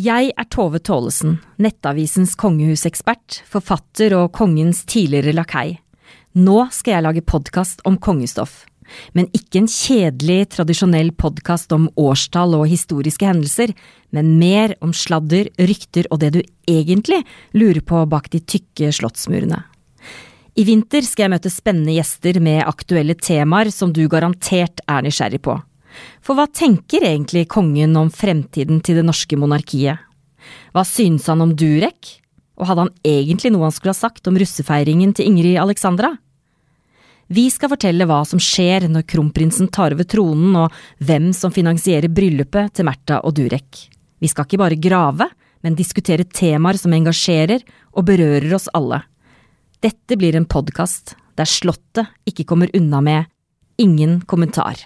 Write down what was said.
Jeg er Tove Tålesen, Nettavisens kongehusekspert, forfatter og kongens tidligere lakei. Nå skal jeg lage podkast om kongestoff. Men ikke en kjedelig, tradisjonell podkast om årstall og historiske hendelser, men mer om sladder, rykter og det du egentlig lurer på bak de tykke slottsmurene. I vinter skal jeg møte spennende gjester med aktuelle temaer som du garantert er nysgjerrig på. For hva tenker egentlig kongen om fremtiden til det norske monarkiet? Hva synes han om Durek? Og hadde han egentlig noe han skulle ha sagt om russefeiringen til Ingrid Alexandra? Vi skal fortelle hva som skjer når kronprinsen tar over tronen, og hvem som finansierer bryllupet til Märtha og Durek. Vi skal ikke bare grave, men diskutere temaer som engasjerer og berører oss alle. Dette blir en podkast der Slottet ikke kommer unna med ingen kommentar.